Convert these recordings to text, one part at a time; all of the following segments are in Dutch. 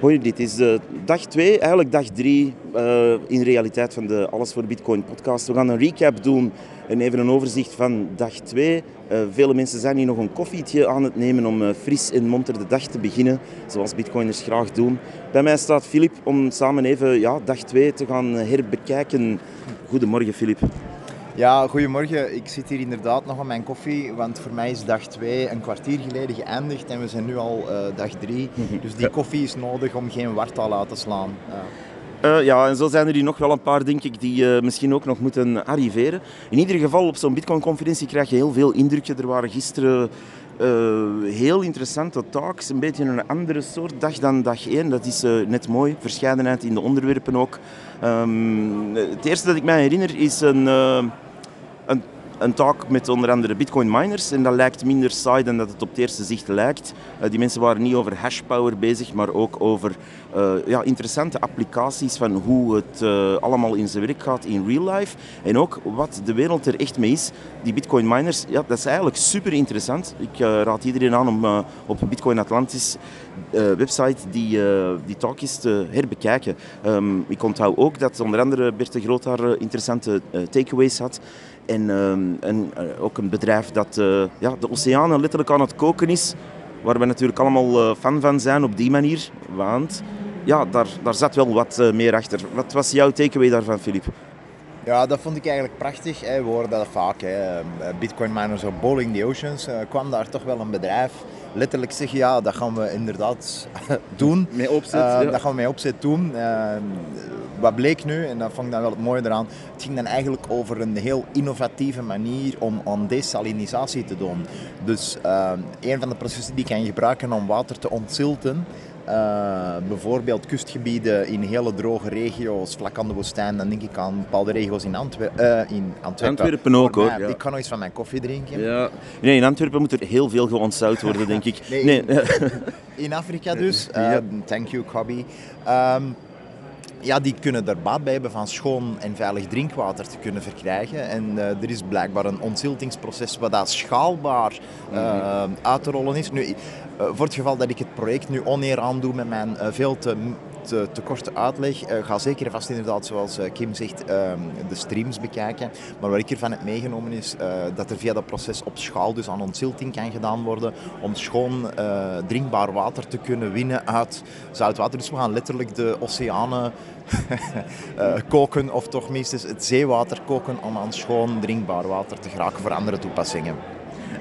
Hoi, dit is de dag 2, eigenlijk dag 3 uh, in realiteit van de Alles voor Bitcoin podcast. We gaan een recap doen en even een overzicht van dag 2. Uh, vele mensen zijn hier nog een koffietje aan het nemen om uh, fris en monter de dag te beginnen, zoals bitcoiners graag doen. Bij mij staat Filip om samen even ja, dag 2 te gaan herbekijken. Goedemorgen Filip. Ja, goedemorgen. Ik zit hier inderdaad nog aan mijn koffie, want voor mij is dag 2 een kwartier geleden geëindigd en we zijn nu al uh, dag 3. Mhm. Dus die koffie is nodig om geen wartaal uit te slaan. Ja. Uh, ja, en zo zijn er hier nog wel een paar, denk ik, die uh, misschien ook nog moeten arriveren. In ieder geval, op zo'n Bitcoin-conferentie krijg je heel veel indrukken. Er waren gisteren heel interessante talks, een beetje een andere soort dag dan dag 1. Dat is net mooi, verscheidenheid in de onderwerpen ook. Um, het eerste dat ik mij herinner is een een, een talk met onder andere bitcoin miners. En dat lijkt minder saai dan dat het op het eerste zicht lijkt. Uh, die mensen waren niet over hashpower bezig, maar ook over uh, ja, interessante applicaties van hoe het uh, allemaal in zijn werk gaat in real life. En ook wat de wereld er echt mee is. Die bitcoin miners, ja, dat is eigenlijk super interessant. Ik raad iedereen aan om op Bitcoin Atlantis website die, die talk eens te herbekijken. Um, ik onthoud ook dat onder andere Bert de Groot daar interessante takeaways had. En, en uh, ook een bedrijf dat ja, de oceanen letterlijk aan het koken is. Waar we natuurlijk allemaal fan van zijn op die manier. Want ja, daar, daar zat wel wat meer achter. Wat was jouw takeaway daarvan, Filip? Ja, dat vond ik eigenlijk prachtig. We horen dat vaak. Hè. Bitcoin miners op Bowling the Oceans. kwam daar toch wel een bedrijf letterlijk zeggen, ja, dat gaan we inderdaad doen. Opzet, uh, Dat gaan we mee opzet doen. Uh, wat bleek nu, en dat vond ik dan wel het mooie eraan, het ging dan eigenlijk over een heel innovatieve manier om aan desalinisatie te doen. Dus uh, een van de processen die kan je gebruiken om water te ontzilten, uh, bijvoorbeeld kustgebieden in hele droge regio's, vlak aan de woestijn. Dan denk ik aan bepaalde regio's in, Antwer uh, in Antwerpen. Antwerpen ook hoor. Ja. Ik kan nog eens van mijn koffie drinken. Ja. Nee, in Antwerpen moet er heel veel geontzout worden, denk ik. nee. In, in, Afrika dus. Uh, thank you. Um, ja, die kunnen er baat bij hebben van schoon en veilig drinkwater te kunnen verkrijgen. En uh, er is blijkbaar een ontziltingsproces wat dat schaalbaar uh, uit te rollen is. Nu, uh, voor het geval dat ik het project nu oneer aandoe met mijn veel te te, te korte uitleg. Uh, ga zeker vast inderdaad, zoals uh, Kim zegt, uh, de streams bekijken. Maar wat ik ervan heb meegenomen is dat er via dat proces op schaal dus aan ontzilting kan gedaan worden om schoon drinkbaar water te kunnen winnen uit zoutwater. Dus we gaan letterlijk de oceanen koken of toch minstens het zeewater koken om aan schoon drinkbaar water te geraken voor andere toepassingen.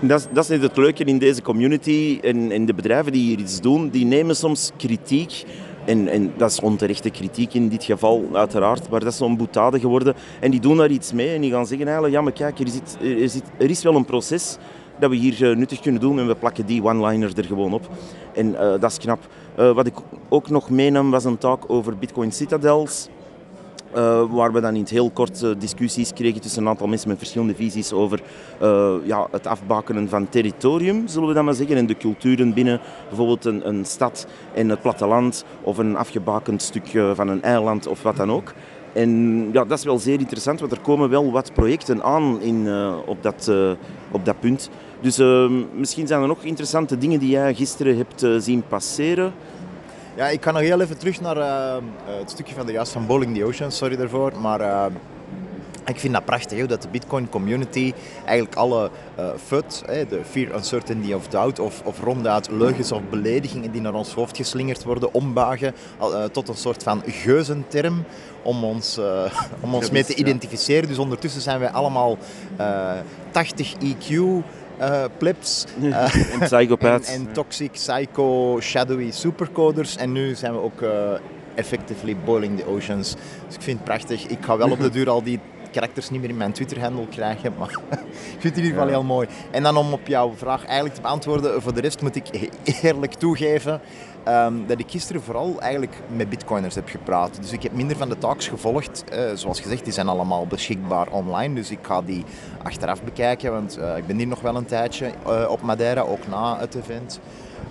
Dat is, dat is het leuke in deze community en, en de bedrijven die hier iets doen, die nemen soms kritiek en, en, dat is onterechte kritiek in dit geval, uiteraard. Maar dat is zo'n boetade geworden. En die doen daar iets mee en die gaan zeggen eigenlijk, ja maar kijk, er, er, is wel een proces dat we hier eh, nuttig kunnen doen en we plakken die one-liner er gewoon op. En uh, dat is knap. Uh, wat ik ook nog meenam was een talk over Bitcoin Citadels. Uh, waar we dan in het heel kort uh, discussies kregen tussen een aantal mensen met verschillende visies over uh, ja, het afbakenen van territorium, zullen we dan maar zeggen, en de culturen binnen bijvoorbeeld een, een stad en het platteland of een afgebakend stuk van een eiland of wat dan ook. En ja, dat is wel zeer interessant, want er komen wel wat projecten aan in, op, dat, op dat punt. Dus misschien zijn er nog interessante dingen die jij gisteren hebt zien passeren. Ja, ik kan nog heel even terug naar uh, het stukje van de juist van Bowling the Ocean, sorry daarvoor. Maar uh, ik vind dat prachtig, dat de Bitcoin community eigenlijk alle uh, FUD, de Fear, Uncertainty of Doubt, of, of ronduit leugens of beledigingen die naar ons hoofd geslingerd worden, ombuigen tot een soort van geuzenterm om ons, om ons mee te identificeren. Dus ondertussen zijn wij allemaal 80 EQ uh, plebs. Uh, en psychopaths. En, en, toxic, psycho, shadowy supercoders. En nu zijn we ook uh, effectively boiling the oceans. Dus ik vind het prachtig. Ik ga wel op de duur al die karakters niet meer in mijn Twitter-handle krijgen, maar ik vind het in ieder geval heel mooi. En dan om op jouw vraag eigenlijk te beantwoorden, voor de rest moet ik eerlijk toegeven um, dat ik gisteren vooral eigenlijk met bitcoiners heb gepraat. Dus ik heb minder van de talks gevolgd. Uh, zoals gezegd, die zijn allemaal beschikbaar online, dus ik ga die achteraf bekijken, want uh, ik ben hier nog wel een tijdje uh, op Madeira, ook na het event.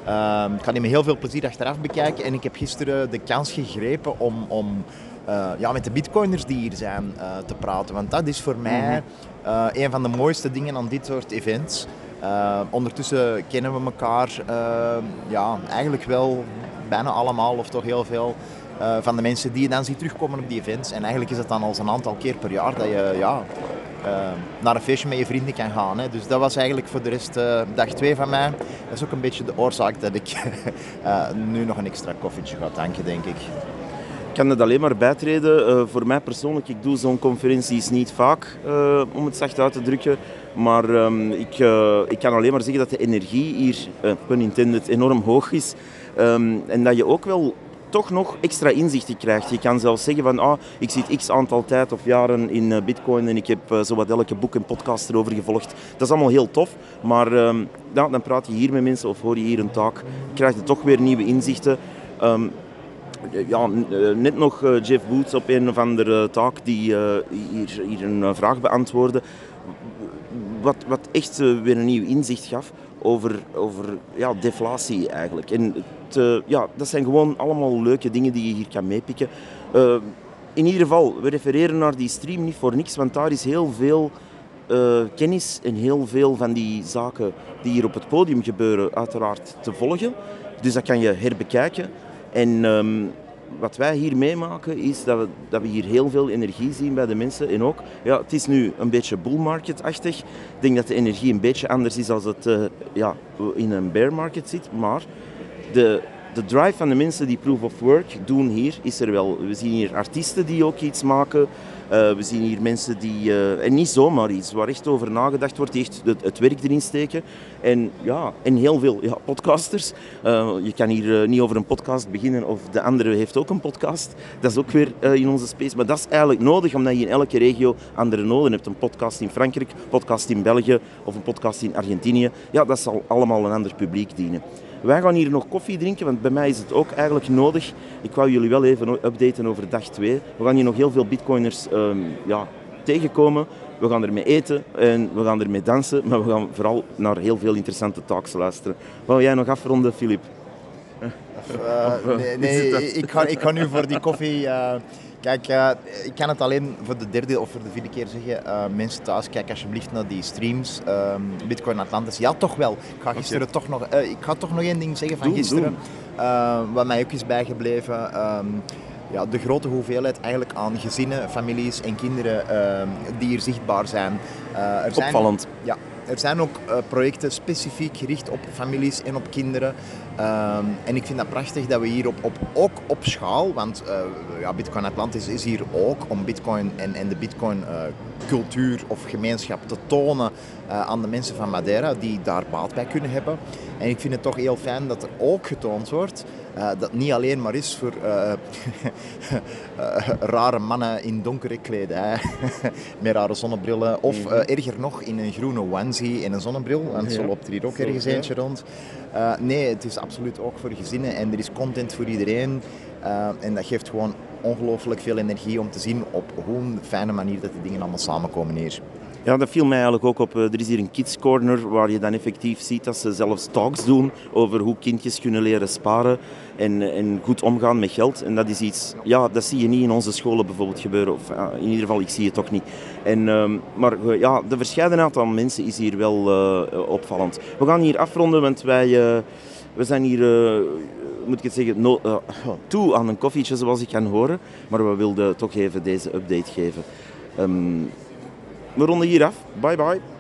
Um, ik ga die met heel veel plezier achteraf bekijken en ik heb gisteren de kans gegrepen om, om uh, ja, met de bitcoiners die hier zijn uh, te praten. Want dat is voor mij uh, een van de mooiste dingen aan dit soort events. ondertussen kennen we elkaar ja, eigenlijk wel bijna allemaal of toch heel veel van de mensen die je dan ziet terugkomen op die events. En eigenlijk is het dan al een aantal keer per jaar dat je ja, uh, naar een feestje met je vrienden kan gaan. Hè. Dus dat was eigenlijk voor de rest uh, dag 2 van mij. Dat is ook een beetje de oorzaak dat ik nu nog een extra koffietje ga tanken, denk ik. Kan het alleen maar bijtreden. voor mij persoonlijk, ik doe zo'n conferenties niet vaak, om het zacht uit te drukken. Maar um, ik, ik kan alleen maar zeggen dat de energie hier, pun intended, enorm hoog is. Um, en dat je ook wel toch nog extra inzichten krijgt. Je kan zelfs zeggen van ah, ik zit x aantal tijd of jaren in eh, bitcoin en ik heb zowat elke boek en podcast erover gevolgd. Dat is allemaal heel tof, maar uh, dan praat je hier met mensen of hoor je hier een taak, krijg je toch weer nieuwe inzichten. Ja, eh, net nog Jeff Woods op een of andere taak die hier, hier, een vraag beantwoordde, wat, wat echt weer een nieuw inzicht gaf over, over ja, deflatie eigenlijk. En het, ja, dat zijn gewoon allemaal leuke dingen die je hier kan meepikken. In ieder geval, we refereren naar die stream niet voor niks, want daar is heel veel kennis en heel veel van die zaken die hier op het podium gebeuren uiteraard te volgen. Dus dat kan je herbekijken. En um, wat wij hier meemaken is dat we, dat we hier heel veel energie zien bij de mensen. En ook, ja, het is nu een beetje bull market-achtig. Ik denk dat de energie een beetje anders is als het uh, ja, in een bear market zit. Maar de, de drive van de mensen die proof of work doen hier, is er wel. We zien hier artiesten die ook iets maken. Uh, we zien hier mensen die, uh, en niet zomaar iets, waar echt over nagedacht wordt, die echt het, werk erin steken. En, ja, en heel veel ja, podcasters. Uh, je kan hier niet over een podcast beginnen of de andere heeft ook een podcast. Dat is ook weer in onze space. Maar dat is eigenlijk nodig omdat je in elke regio andere noden hebt. Een podcast in Frankrijk, een podcast in België of een podcast in Argentinië. Ja, dat zal allemaal een ander publiek dienen. Wij gaan hier nog koffie drinken, want bij mij is het ook eigenlijk nodig. Ik wou jullie wel even updaten over dag 2. We gaan hier nog heel veel bitcoiners um, ja, tegenkomen. We gaan ermee eten en we gaan ermee dansen, maar we gaan vooral naar heel veel interessante talks luisteren. Wou jij nog afronden, Filip? Uh, nee, nee ik, ga, ik ga nu voor die koffie... Uh Kijk, uh, ik kan het alleen voor de derde of voor de vierde keer zeggen. Uh, mensen thuis, kijk alsjeblieft naar die streams. Um, Bitcoin Atlantis. Ja, toch wel. Ik ga gisteren toch nog... Uh, ik ga toch nog één ding zeggen van doe, gisteren. wat mij ook is bijgebleven. Ja, de grote hoeveelheid eigenlijk aan gezinnen, families en kinderen ehm, die hier zichtbaar zijn. er zijn Opvallend. Ja, er zijn ook uh, projecten specifiek gericht op families en op kinderen. Um, en ik vind dat prachtig dat we hier op, op, ook op schaal, want uh, ja, Bitcoin Atlantis is hier ook om Bitcoin en, en de Bitcoin uh, cultuur of gemeenschap te tonen aan de mensen van Madeira die daar baat bij kunnen hebben. En ik vind het toch heel fijn dat er ook getoond wordt dat niet alleen maar is voor rare mannen in donkere kledij met rare zonnebrillen. Of mhm. erger nog, in een groene onesie en een zonnebril, want zo loopt er hier ook ergens eentje rond. nee, het is absoluut ook voor gezinnen en er is content voor iedereen. en dat geeft gewoon ongelooflijk veel energie om te zien op hoe een fijne manier dat die dingen allemaal samenkomen hier. Ja, dat viel mij eigenlijk ook op. Eh, er is hier een kids corner waar je dan effectief ziet dat ze zelfs talks doen over hoe kindjes kunnen leren sparen en, en goed omgaan met geld. En dat is iets, ja, dat zie je niet in onze scholen bijvoorbeeld gebeuren. Of in ieder geval, ik zie het toch niet. En, uh, maar uh, ja, de verscheidenheid aan mensen is hier wel opvallend. We gaan hier afronden, want wij we zijn hier moet ik het zeggen, uh, toe aan een koffietje zoals ik kan horen. Maar we wilden toch even deze update geven. Um, we ronden hier af. Bye bye.